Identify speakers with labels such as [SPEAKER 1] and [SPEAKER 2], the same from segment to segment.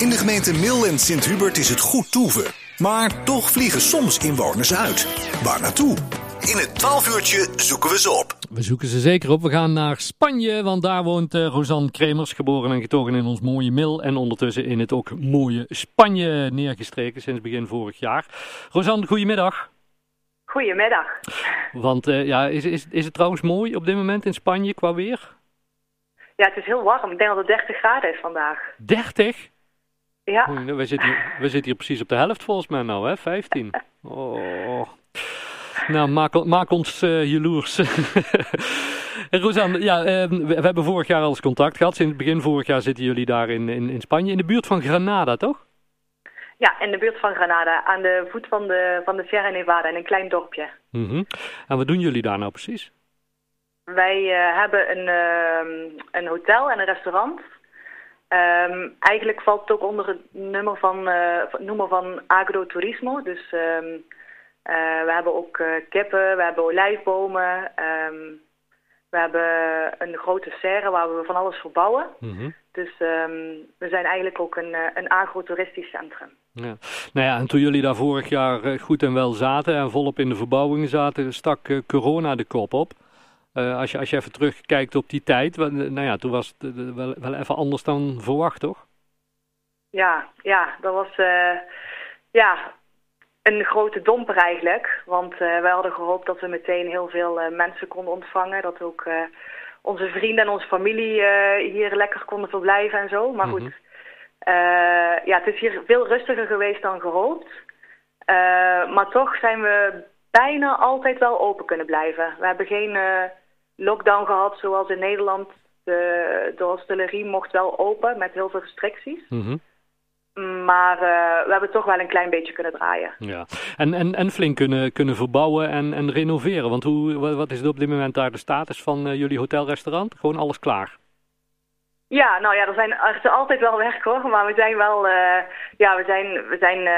[SPEAKER 1] In de gemeente Mil en Sint-Hubert is het goed toeven. Maar toch vliegen soms inwoners uit. Waar naartoe? In het 12 uurtje zoeken we ze op.
[SPEAKER 2] We zoeken ze zeker op. We gaan naar Spanje, want daar woont uh, Rosanne Kremers, geboren en getogen in ons mooie Mil. En ondertussen in het ook mooie Spanje neergestreken sinds begin vorig jaar. Rosanne, goedemiddag.
[SPEAKER 3] Goedemiddag.
[SPEAKER 2] Want uh, ja, is, is, is het trouwens mooi op dit moment in Spanje qua weer?
[SPEAKER 3] Ja, het is heel warm. Ik denk dat het 30 graden is vandaag.
[SPEAKER 2] 30?
[SPEAKER 3] Ja.
[SPEAKER 2] Oei, we, zitten hier, we zitten hier precies op de helft volgens mij nou, hè? 15. Oh. Nou, maak, maak ons uh, jaloers. Rosanne, ja, uh, we, we, hebben vorig jaar al eens contact gehad. Sinds begin vorig jaar zitten jullie daar in, in, in Spanje, in de buurt van Granada, toch?
[SPEAKER 3] Ja, in de buurt van Granada, aan de voet van de, van de Sierra Nevada, in een klein dorpje.
[SPEAKER 2] Mm -hmm. En wat doen jullie daar nou precies?
[SPEAKER 3] Wij uh, hebben een, uh, een hotel en een restaurant. Um, eigenlijk valt het ook onder het nummer van, uh, noemer van agroturismo. Dus um, we hebben ook kippen, we hebben olijfbomen. Um, we hebben een grote serre waar we van alles verbouwen. Mm -hmm. Dus we zijn eigenlijk ook een, een agroturistisch centrum.
[SPEAKER 2] Ja. Nou ja, en toen jullie daar vorig jaar goed en wel zaten en volop in de verbouwing zaten, stak corona de kop op. Uh, als, je, als je even terugkijkt op die tijd, nou ja, toen was het wel, wel even anders dan verwacht, toch?
[SPEAKER 3] Ja, ja, dat was uh, ja, een grote domper eigenlijk. Want uh, wij hadden gehoopt dat we meteen heel veel mensen konden ontvangen. Dat ook onze vrienden en onze familie hier lekker konden verblijven en zo. Maar goed, mm -hmm. ja, het is hier veel rustiger geweest dan gehoopt. maar toch zijn we bijna altijd wel open kunnen blijven. We hebben geen uh, lockdown gehad zoals in Nederland. De, de mocht wel open met heel veel restricties.
[SPEAKER 2] Mm -hmm.
[SPEAKER 3] Maar uh, we hebben toch wel een klein beetje kunnen draaien.
[SPEAKER 2] Ja. En, en, en flink kunnen, kunnen verbouwen en, en renoveren. Want hoe, wat is op dit moment daar de status van uh, jullie hotelrestaurant? Gewoon alles klaar?
[SPEAKER 3] Ja, nou ja, er, zijn, er is altijd wel werk hoor. Maar we zijn wel, ja, we zijn, we zijn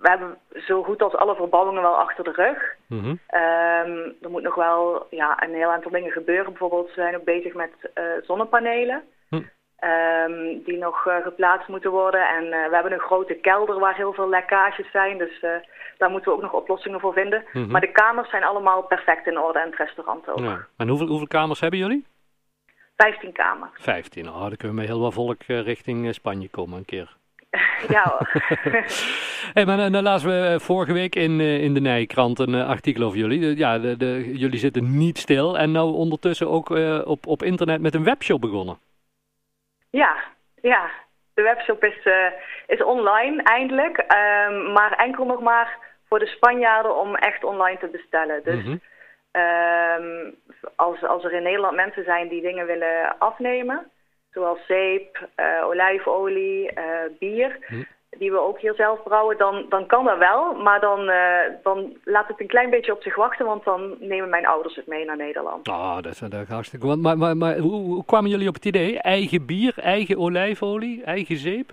[SPEAKER 3] we hebben zo goed als alle verbouwingen wel achter de rug.
[SPEAKER 2] Mm -hmm.
[SPEAKER 3] um, er moet nog wel ja, een heel aantal dingen gebeuren. Bijvoorbeeld, we zijn ook bezig met uh, zonnepanelen.
[SPEAKER 2] Hm.
[SPEAKER 3] Um, die nog uh, geplaatst moeten worden. En uh, we hebben een grote kelder waar heel veel lekkages zijn. Dus daar moeten we ook nog oplossingen voor vinden.
[SPEAKER 2] Mm -hmm.
[SPEAKER 3] Maar de kamers zijn allemaal perfect in orde en het restaurant ook.
[SPEAKER 2] Ja. En hoeveel, hoeveel kamers hebben jullie?
[SPEAKER 3] 15 kamers.
[SPEAKER 2] 15, oh, dan kunnen we met heel wat volk richting Spanje komen een keer.
[SPEAKER 3] ja
[SPEAKER 2] hey, maar dan lazen we vorige week in, in de Nijkrant een artikel over jullie. Ja, de, de, jullie zitten niet stil en nou ondertussen ook uh, op, op internet met een webshop begonnen.
[SPEAKER 3] Ja, ja. De webshop is, uh, is online eindelijk, um, maar enkel nog maar voor de Spanjaarden om echt online te bestellen. Dus
[SPEAKER 2] mm -hmm.
[SPEAKER 3] um, als, als er in Nederland mensen zijn die dingen willen afnemen zoals zeep, uh, olijfolie, uh, bier,
[SPEAKER 2] hm.
[SPEAKER 3] die we ook hier zelf brouwen, dan, dan kan dat wel. Maar dan, uh, dan laat het een klein beetje op zich wachten, want dan nemen mijn ouders het mee naar Nederland.
[SPEAKER 2] Ah, oh, dat is, dat is hartstikke goed. Maar, maar, maar hoe, hoe, kwamen jullie op het idee? Eigen bier, eigen olijfolie, eigen zeep?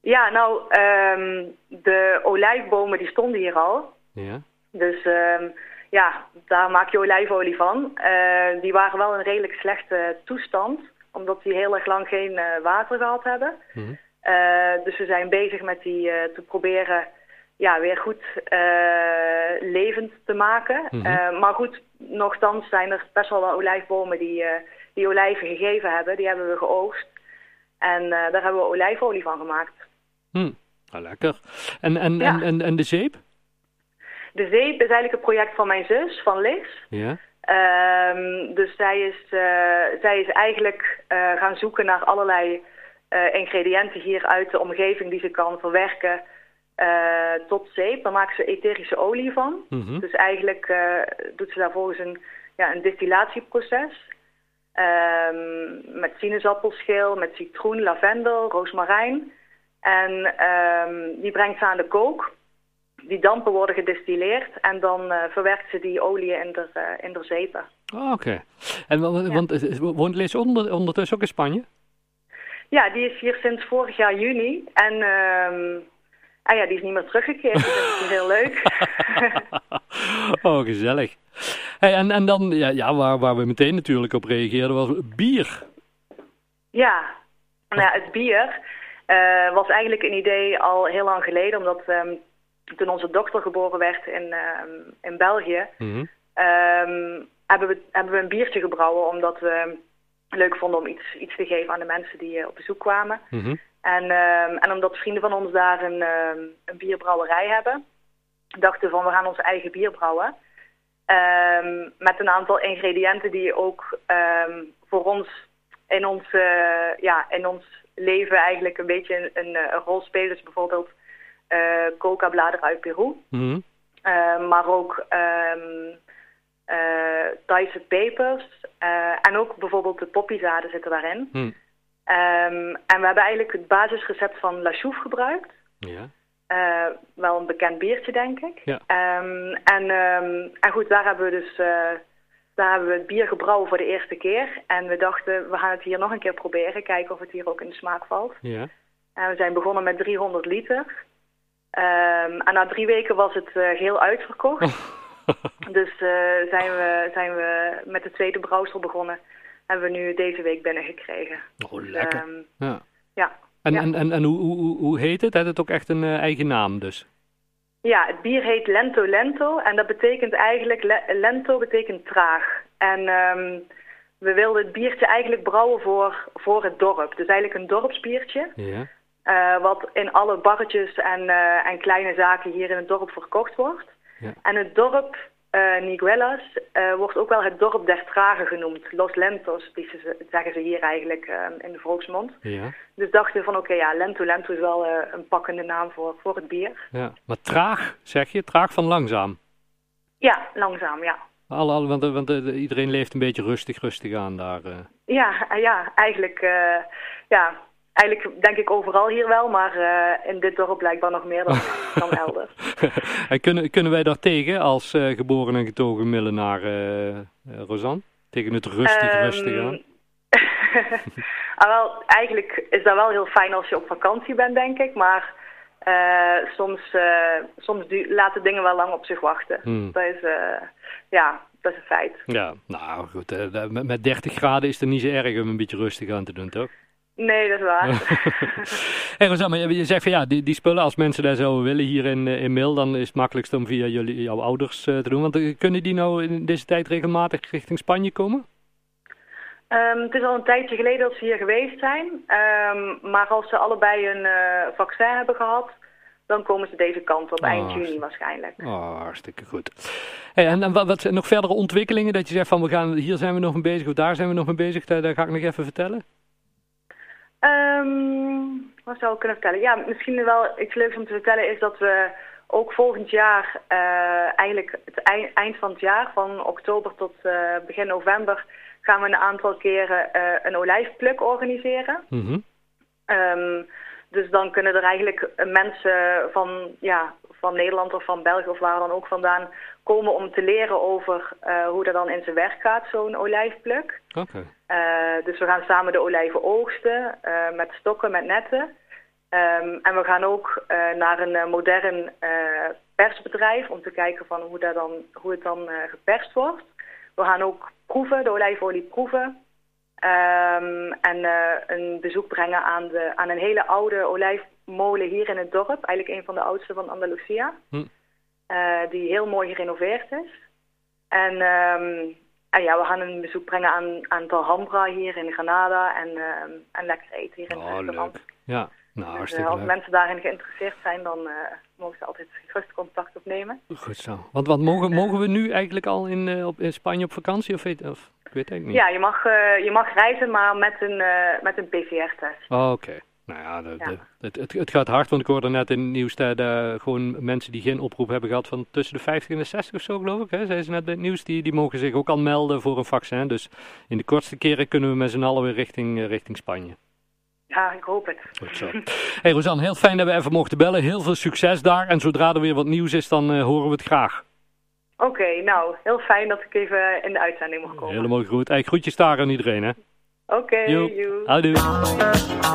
[SPEAKER 3] Ja, nou, um, de olijfbomen die stonden hier al.
[SPEAKER 2] Ja.
[SPEAKER 3] Dus um, ja, daar maak je olijfolie van. die waren wel in redelijk slechte toestand omdat die heel erg lang geen uh, water gehad hebben.
[SPEAKER 2] Mm -hmm.
[SPEAKER 3] uh, dus we zijn bezig met die uh, te proberen ja, weer goed levend te maken.
[SPEAKER 2] Mm -hmm.
[SPEAKER 3] maar goed, nogthans zijn er best wel wat olijfbomen die, die olijven gegeven hebben. Die hebben we geoogst. En daar hebben we olijfolie van gemaakt.
[SPEAKER 2] Hm, ah, lekker. En, en,
[SPEAKER 3] Ja.
[SPEAKER 2] en, en, en de zeep?
[SPEAKER 3] De zeep is eigenlijk een project van mijn zus, van Liz.
[SPEAKER 2] Ja.
[SPEAKER 3] Um, dus zij is, uh, zij is eigenlijk uh, gaan zoeken naar allerlei uh, ingrediënten hier uit de omgeving die ze kan verwerken tot zeep. Dan maakt ze etherische olie van.
[SPEAKER 2] Mm -hmm.
[SPEAKER 3] Dus eigenlijk doet ze daar volgens een, ja, een distillatieproces. Um, met sinaasappelschil, met citroen, lavendel, roosmarijn. En um, die brengt ze aan de kook die dampen worden gedistilleerd en dan uh, verwerkt ze die olie in de, uh, in de zeepen.
[SPEAKER 2] Oh, Oké. Okay. Want ja. woont Liz onder, ondertussen ook in Spanje?
[SPEAKER 3] Ja, die is hier sinds vorig jaar juni. En um, ah ja, die is niet meer teruggekeerd. dus dat is heel leuk.
[SPEAKER 2] oh, gezellig. Hey, en, en dan, ja, ja waar, waar we meteen natuurlijk op reageerden, was bier.
[SPEAKER 3] Ja, nou ja, het bier. Uh, was eigenlijk een idee al heel lang geleden, omdat um, toen onze dochter geboren werd in, um, in België,
[SPEAKER 2] Mhm.
[SPEAKER 3] um, hebben, we, hebben we een biertje gebrouwen omdat we leuk vonden om iets, iets te geven aan de mensen die uh, op bezoek kwamen.
[SPEAKER 2] Mhm.
[SPEAKER 3] En, um, en omdat vrienden van ons daar een, um, een bierbrouwerij hebben, dachten we van we gaan ons eigen bier brouwen. Um, met een aantal ingrediënten die ook voor ons in ons, uh, ja, in ons leven eigenlijk een beetje een, een, een rol spelen. Dus bijvoorbeeld coca-bladeren uit Peru.
[SPEAKER 2] Mhm.
[SPEAKER 3] Uh, maar ook um, uh, Thaise pepers. Uh, en ook bijvoorbeeld de poppyzaden zitten daarin.
[SPEAKER 2] Mhm.
[SPEAKER 3] Um, en we hebben eigenlijk het basisrecept van La Chouffe gebruikt.
[SPEAKER 2] Ja.
[SPEAKER 3] Uh, wel een bekend biertje, denk ik.
[SPEAKER 2] Ja.
[SPEAKER 3] Um, en, um, en goed, daar hebben we dus uh, daar hebben we het bier gebrouwen voor de eerste keer. En we dachten, we gaan het hier nog een keer proberen. Kijken of het hier ook in de smaak valt.
[SPEAKER 2] Ja.
[SPEAKER 3] En we zijn begonnen met 300 liter. Um, en na drie weken was het uh, geheel uitverkocht. dus uh, zijn, we, zijn we met de tweede brouwsel begonnen. Hebben we nu deze week binnengekregen.
[SPEAKER 2] Oh, lekker.
[SPEAKER 3] Dus,
[SPEAKER 2] ja.
[SPEAKER 3] ja.
[SPEAKER 2] En,
[SPEAKER 3] ja.
[SPEAKER 2] en, en, en hoe, hoe, hoe heet het? Heeft het ook echt een uh, eigen naam dus?
[SPEAKER 3] Ja, het bier heet Lento Lento. En dat betekent eigenlijk, le lento betekent traag. En um, we wilden het biertje eigenlijk brouwen voor, voor het dorp. Dus eigenlijk een dorpsbiertje.
[SPEAKER 2] Ja.
[SPEAKER 3] Uh, wat in alle barretjes en, uh, en kleine zaken hier in het dorp verkocht wordt.
[SPEAKER 2] Ja.
[SPEAKER 3] En het dorp uh, Niguelas wordt ook wel het dorp der tragen genoemd. Los Lentos, die ze, zeggen ze hier eigenlijk in de volksmond.
[SPEAKER 2] Ja.
[SPEAKER 3] Dus dachten we van oké, okay, ja, Lento Lento is wel een pakkende naam voor, voor het bier.
[SPEAKER 2] Ja. Maar traag, zeg je? Traag van langzaam?
[SPEAKER 3] Ja, langzaam, ja.
[SPEAKER 2] Alle, alle, want want iedereen leeft een beetje rustig, rustig aan daar.
[SPEAKER 3] Ja, ja, eigenlijk, ja, Eigenlijk denk ik overal hier wel, maar uh, in dit dorp blijkbaar nog meer dan, dan elders.
[SPEAKER 2] en kunnen, kunnen wij daar tegen als uh, geboren en getogen Millenaar, uh, Rosanne? Tegen het rustig, um, rustig aan?
[SPEAKER 3] wel, eigenlijk is dat wel heel fijn als je op vakantie bent, denk ik. Maar soms, soms laten dingen wel lang op zich wachten.
[SPEAKER 2] Hmm.
[SPEAKER 3] Dat is, ja, dat is een feit.
[SPEAKER 2] Ja, nou goed. met, met 30 graden is het niet zo erg om een beetje rustig aan te doen, toch?
[SPEAKER 3] Nee, dat is waar.
[SPEAKER 2] hey, Rosanne, je, je zegt van ja, die, die spullen, als mensen daar zouden willen hier in, in Mil, dan is het makkelijkst om via jullie, jouw ouders uh, te doen. Want uh, kunnen die nou in deze tijd regelmatig richting Spanje komen?
[SPEAKER 3] Um, het is al een tijdje geleden dat ze hier geweest zijn. Um, maar als ze allebei een uh, vaccin hebben gehad, dan komen ze deze kant op,
[SPEAKER 2] Ah,
[SPEAKER 3] eind juni waarschijnlijk.
[SPEAKER 2] Oh, hartstikke goed. Hey, en, en wat, wat zijn nog verdere ontwikkelingen dat je zegt van we gaan, hier zijn we nog mee bezig of daar zijn we nog mee bezig, daar, daar ga ik nog even vertellen?
[SPEAKER 3] Um, wat zou ik kunnen vertellen? Ja, misschien wel iets leuks om te vertellen is dat we ook volgend jaar, uh, eigenlijk het eind, eind van het jaar, van oktober tot uh, begin november, gaan we een aantal keren uh, een olijfpluk organiseren.
[SPEAKER 2] Mm -hmm.
[SPEAKER 3] um, dus dan kunnen er eigenlijk mensen van, ja, van Nederland of van België of waar dan ook vandaan komen om te leren over uh, hoe dat dan in zijn werk gaat, zo'n olijfpluk.
[SPEAKER 2] Okay.
[SPEAKER 3] Uh, dus we gaan samen de olijven oogsten uh, met stokken, met netten. Um, en we gaan ook naar een modern persbedrijf om te kijken van hoe, dat dan, hoe het dan geperst wordt. We gaan ook proeven, de olijfolie proeven. Um, en uh, een bezoek brengen aan, de, aan een hele oude olijfmolen hier in het dorp. Eigenlijk een van de oudste van Andalusia.
[SPEAKER 2] Hm.
[SPEAKER 3] Uh, die heel mooi gerenoveerd is. En, um, en ja, we gaan een bezoek brengen aan, aan Alhambra hier in Granada. En, um, en lekker eten hier in
[SPEAKER 2] oh,
[SPEAKER 3] het restaurant.
[SPEAKER 2] Leuk. Ja, nou,
[SPEAKER 3] dus,
[SPEAKER 2] hartstikke
[SPEAKER 3] uh, als
[SPEAKER 2] leuk.
[SPEAKER 3] mensen daarin geïnteresseerd zijn, dan uh, mogen ze altijd gerust contact opnemen.
[SPEAKER 2] Goed zo. Want, want mogen, mogen we nu eigenlijk al in, op, in Spanje op vakantie? Of, weet, of ik weet het eigenlijk niet.
[SPEAKER 3] Ja, je mag, je mag reizen, maar met een, met een PCR-test.
[SPEAKER 2] Oh, Oké. Okay. Nou ja, de, ja. De, het, het, het, gaat hard, want ik hoorde net in het nieuws dat uh, gewoon mensen die geen oproep hebben gehad van tussen de 50 en de 60 of zo, geloof ik. Hè? Zeiden ze net in het nieuws, die, die mogen zich ook al melden voor een vaccin. Dus in de kortste keren kunnen we met z'n allen weer richting, richting Spanje.
[SPEAKER 3] Ja, ik hoop het.
[SPEAKER 2] Goed zo. Hey Rosanne, heel fijn dat we even mochten bellen. Heel veel succes daar. En zodra er weer wat nieuws is, dan uh, horen we het graag.
[SPEAKER 3] Oké, okay, nou, heel fijn dat ik even in de uitzending mag komen.
[SPEAKER 2] Helemaal goed. Hey, groetjes daar aan iedereen, hè.
[SPEAKER 3] Oké, okay,
[SPEAKER 2] Houdoe.